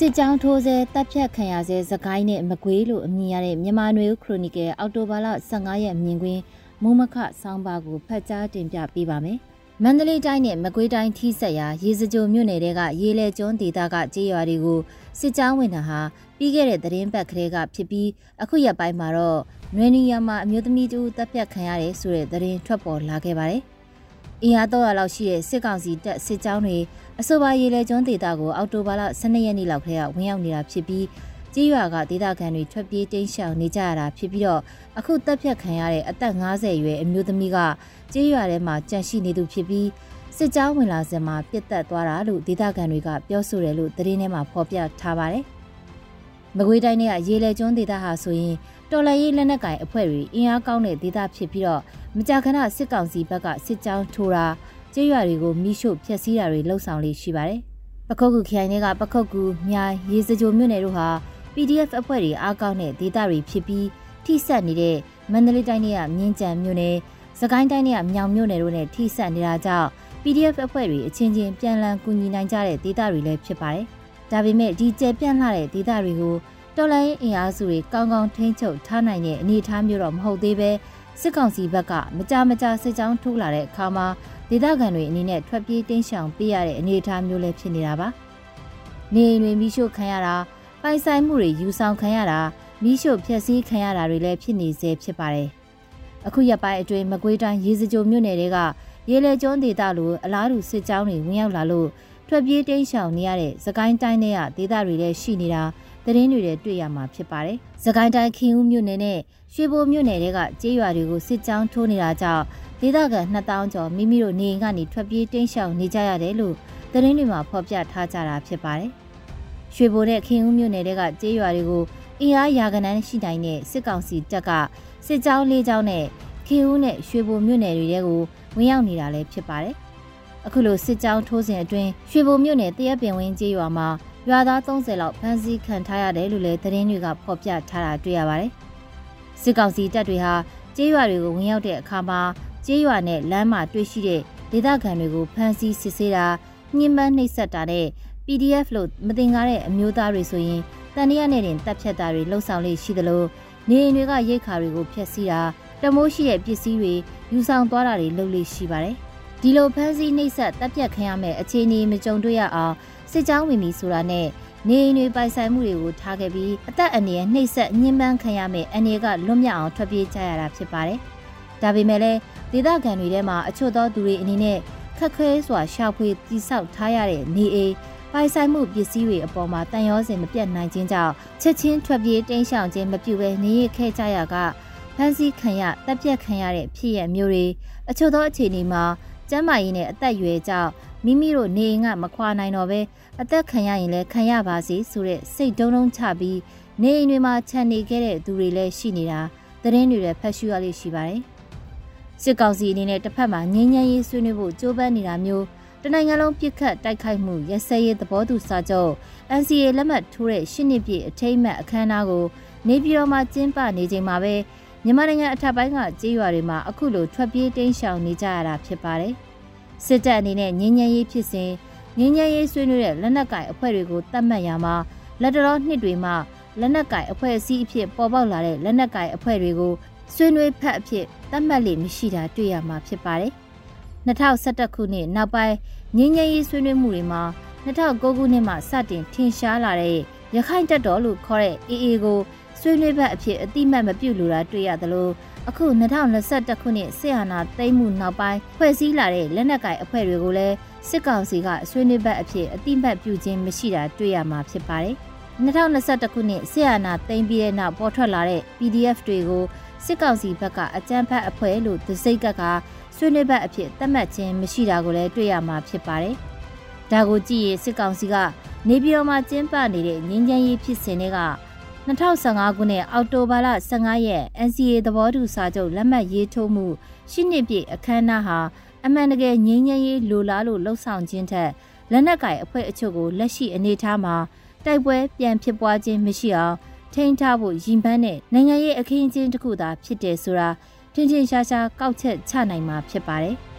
စစ်ကြောင်းထိုးဆဲတပ်ဖြတ်ခံရဆဲသခိုင်းနဲ့မကွေးလို့အမည်ရတဲ့မြန်မာနွေဦးခရိုနီကယ်အော်တိုဘာလ15ရက်မြင်ကွင်းမုံမခဆောင်းပါကိုဖတ်ကြားတင်ပြပေးပါမယ်။မန္တလေးတိုင်းနဲ့မကွေးတိုင်းထိဆက်ရာရေစကြိုမြို့နယ်တွေကရေလဲကျွန်းဒေသကကြေးရွာတွေကိုစစ်ကြောင်းဝင်တာဟာပြီးခဲ့တဲ့သတင်းပတ်ကလေးကဖြစ်ပြီးအခုရက်ပိုင်းမှာတော့နွေနီယာမှာအမျိုးသမီးတူတပ်ဖြတ်ခံရတယ်ဆိုတဲ့သတင်းထွက်ပေါ်လာခဲ့ပါတယ်။အင်အား300လောက်ရှိတဲ့စစ်ကောင်စီတပ်စစ်ကြောင်းတွေ အဆိုပါရေလဲကျွန်းဒေသကိုအောက်တိုဘာလ12ရက်နေ့လောက်ထဲကဝင်ရောက်နေတာဖြစ်ပြီးကြေးရွာကဒေသခံတွေထွက်ပြေးတိမ်းရှောင်နေကြရတာဖြစ်ပြီးတော့အခုတပ်ဖြတ်ခံရတဲ့အသက်50ရွယ်အမျိုးသမီးကကြေးရွာထဲမှာကြန့်ရှိနေသူဖြစ်ပြီးစစ်ကြောင်းဝင်လာစမှာပြစ်တက်သွားတာလို့ဒေသခံတွေကပြောဆိုတယ်လို့သတင်းထဲမှာဖော်ပြထားပါတယ်။မကွေးတိုင်းကရေလဲကျွန်းဒေသဟာဆိုရင်တော်လှန်ရေးလက်နက်ကင်အဖွဲ့တွေအင်အားကောင်းတဲ့ဒေသဖြစ်ပြီးတော့မကြာခဏစစ်ကောင်စီဘက်ကစစ်ကြောင်းထိုးတာ ကျေးရွာတွေကိုမိရှို့ဖျက်ဆီးတာတွေလှုပ်ဆောင်လေးရှိပါတယ်။ပခုတ်ကူခရိုင်တွေကပခုတ်ကူမြိုင်ရေစကြိုမြို့နယ်တို့ဟာ PDF အဖွဲ့တွေအားကောင်းတဲ့ဒေသတွေဖြစ်ပြီးထိစပ်နေတဲ့မန္တလေးတိုင်းကမြင်းကြံမြို့နယ်၊စကိုင်းတိုင်းကမြောင်မြို့နယ်တို့နဲ့ထိစပ်နေတာကြောင့် PDF အဖွဲ့တွေအချင်းချင်းပြန်လည်ကူညီနိုင်ကြတဲ့ဒေသတွေလည်းဖြစ်ပါတယ်။ဒါပေမဲ့ဒီကျယ်ပြန့်လှတဲ့ဒေသတွေကိုတော်လိုင်းအင်အားစုတွေကောင်းကောင်းထိန်းချုပ်ထားနိုင်တဲ့အနေအထားမျိုးတော့မဟုတ်သေးပဲစစ်ကောင်စီဘက်ကမကြမကြစစ်ကြောင်းထိုးလာတဲ့အခါမှာ ဒေသခံတွေအနေနဲ့ထွက်ပြေးတင်းရှောင်ပေးရတဲ့အနေအထားမျိုးလည်းဖြစ်နေတာပါ။နေအိမ်တွေမိရှို့ခံရတာပိုင်ဆိုင်မှုတွေယူဆောင်ခံရတာမိရှို့ဖျက်ဆီးခံရတာတွေလည်းဖြစ်နေစေဖြစ်ပါတယ်။အခုရက်ပိုင်းအတွင်းမကွေးတိုင်းရေစကြိုမြို့နယ်တွေကရေလေကျွန်းဒေသလိုအလားတူစစ်ကြောင်းတွေဝင်ရောက်လာလို့ထွက်ပြေးတိမ်းရှောင်နေရတဲ့သကိုင်းတိုင်းတွေကဒေသတွေလည်းရှိနေတာ သတင်းတွေလည်းတွေ့ရမှာဖြစ်ပါတယ်။သကိုင်းတိုင်းခင်ဦးမြို့နယ်နဲ့ရွှေဘိုမြို့နယ်တွေကကျေးရွာတွေကိုစစ်ကြောင်းထိုးနေတာကြောင့်ဒေသခံ2000ကျော်မိမိတို့နေအိမ်ကနေထွက်ပြေးတိမ်းရှောင်နေကြရတယ်လို့သတင်းတွေမှာဖော်ပြထားကြတာဖြစ်ပါတယ်။ရွှေဘိုနဲ့ခင်ဦးမြို့နယ်တွေကကျေးရွာတွေကိုအင်အားရာကနန်းရှိနိုင်တဲ့စစ်ကောင်စီတပ်ကစစ်ကြောင်းလေးကြောင်းနဲ့ခင်ဦးနဲ့ရွှေဘိုမြို့နယ်တွေကိုဝင်ရောက်နေတာလည်းဖြစ်ပါတယ်။အခုလိုစစ်ကြောင်းထိုးစဉ်အတွင်းရွှေဘိုမြို့နယ်တရက်ပင်ဝင်းကျေးရွာမှာ ရွာသား30လောက်ဖမ်းဆီးခံထားရတယ်လို့လည်းသတင်းတွေကဖော်ပြထားတာတွေ့ရပါတယ်။စစ်ကောင်စီတပ်တွေဟာကျေးရွာတွေကိုဝင်ရောက်တဲ့အခါမှာကျေးရွာနဲ့လမ်းမှာတွေ့ရှိတဲ့ဒေသခံတွေကိုဖမ်းဆီးစစ်ဆေးတာညှဉ်းပန်းနှိပ်စက်တာနဲ့ PDF လို့မတင်ကားတဲ့အမျိုးသားတွေဆိုရင်တန်တရားနဲ့တင်တပ်ဖြတ်တာတွေလှုပ်ဆောင်လေးရှိသလိုနေအိမ်တွေကရိတ်ခါတွေကိုဖျက်ဆီးတာတမိုးရှိတဲ့ပစ္စည်းတွေယူဆောင်သွားတာတွေလုပ်လေးရှိပါတယ်။ ဒီလိုဖမ်းဆီးနှိပ်စက်တပ်ဖြတ်ခံရမယ့်အခြေအနေမကြုံတွေ့ရအောင်စစ်ကြောင်းဝင်ပြီဆိုတာနဲ့နေအိမ်တွေပိုင်ဆိုင်မှုတွေကိုထားခဲ့ပြီးအသက်အန္တရာယ်နှိပ်စက်ညှဉ်းပန်းခံရမယ့်အနေကလွတ်မြောက်အောင်ထွက်ပြေးကြရတာဖြစ်ပါတယ်။ဒါပေမဲ့လည်းဒေသခံတွေထဲမှာအချို့သောသူတွေအနေနဲ့ခက်ခဲစွာရှာဖွေတိဆောက်ထားရတဲ့နေအိမ်ပိုင်ဆိုင်မှုပစ္စည်းတွေအပေါ်မှာတန်ရောစင်မပြတ်နိုင်ခြင်းကြောင့်ချက်ချင်းထွက်ပြေးတိမ်းရှောင်ခြင်းမပြုဘဲနေရခဲ့ကြရကဖန်စီခံရတပ်ပြက်ခံရတဲ့ဖြစ်ရမျိုးတွေအချို့သောအခြေအနေမှာ ကျမ်းမာရေးနဲ့အသက်အရွယ်ကြောင့်မိမိတို့နေအိမ်ကမခွာနိုင်တော့ပဲအသက်ခံရရင်လည်းခံရပါစေဆိုတဲ့စိတ်တုံးတုံးချပြီးနေအိမ်တွေမှာခြံနေခဲ့တဲ့သူတွေလည်းရှိနေတာသတင်းတွေလည်းဖတ်ရှုရလေးရှိပါတယ်စစ်ကောင်စီအနေနဲ့တစ်ဖက်မှာငင်းငယ်ရေးဆွေးနွေးဖို့ကြိုးပမ်းနေတာမျိုးတနိုင်ငံလုံးပြစ်ခတ်တိုက်ခိုက်မှုရစဲရေးသဘောတူစာချုပ် NCA လက်မှတ်ထိုးတဲ့ရှစ်နှစ်ပြည့်အထိမ်းအမှတ်အခမ်းအနားကိုနေပြည်တော်မှာကျင်းပနေချိန်မှာပဲ မြန်မာနိုင်ငံအထက်ပိုင်းကကြေးရွာတွေမှာအခုလိုထွက်ပြေးတိမ်းရှောင်နေကြရတာဖြစ်ပါတယ်။စစ်တပ်အနေနဲ့ငင်းငယ်ရေးဖြစ်စဉ်ငင်းငယ်ရေးဆွေးနွေးတဲ့လက်နက်ကင်အဖွဲ့တွေကိုတတ်မှတ်ရမှာလက်တော်နှစ်တွေမှာလက်နက်ကင်အဖွဲ့အစည်းအဖြစ်ပေါ်ပေါက်လာတဲ့လက်နက်ကင်အဖွဲ့တွေကိုဆွေးနွေးဖက်အဖြစ်တတ်မှတ်လို့မရှိတာတွေ့ရမှာဖြစ်ပါတယ်။2011ခုနှစ်နောက်ပိုင်းငင်းငယ်ရေးဆွေးနွေးမှုတွေမှာ2009ခုနှစ်မှာစတင်ထင်ရှားလာတဲ့ရခိုင်တပ်တော်လို့ခေါ်တဲ့ AA ကို ဆွေးနွေးဘက်အဖြစ်အတိမတ်မပြုတ်လိုတာတွေ့ရသလိုအခု2021ခုနှစ်ဆီယနာသိမ်းမှုနောက်ပိုင်းဖွဲ့စည်းလာတဲ့လက်နက်ကိုင်အဖွဲ့တွေကိုလည်းစစ်ကောင်စီကဆွေးနွေးဘက်အဖြစ်အတိမတ်ပြုခြင်းမရှိတာတွေ့ရမှာဖြစ်ပါတယ်။2021ခုနှစ်ဆီယနာသိမ်းပြီးတဲ့နောက်ပေါ်ထွက်လာတဲ့ PDF တွေကိုစစ်ကောင်စီဘက်ကအကြမ်းဖက်အဖွဲ့လို့သစိတ်ကကဆွေးနွေးဘက်အဖြစ်သတ်မှတ်ခြင်းမရှိတာကိုလည်းတွေ့ရမှာဖြစ်ပါတယ်။ဒါကိုကြည့်ရင်စစ်ကောင်စီကနေပြည်တော်မှာကျင်းပနေတဲ့ငင်းချမ်းရေးဖြစ်စဉ်တွေက 2015ခုနှစ်အောက်တိုဘာလ15ရက် NCA သဘောတူစာချုပ်လက်မှတ်ရေးထိုးမှုရှစ်နှစ်ပြည့်အခမ်းအနားဟာအမှန်တကယ်ငြိမ်းချမ်းရေးလိုလားလို့လှုံ့ဆော်ခြင်းထက်လက်နက်ကိုင်အဖွဲ့အချို့ကိုလက်ရှိအနေအထားမှာတိုက်ပွဲပြန်ဖြစ်ပွားခြင်းမရှိအောင်ထိန်းထားဖို့ရည်မှန်းတဲ့နိုင်ငံရေးအခင်းအကျင်းတစ်ခုသာဖြစ်တယ်ဆိုတာထင်ထင်ရှားရှားကောက်ချက်ချနိုင်မှာဖြစ်ပါတယ်။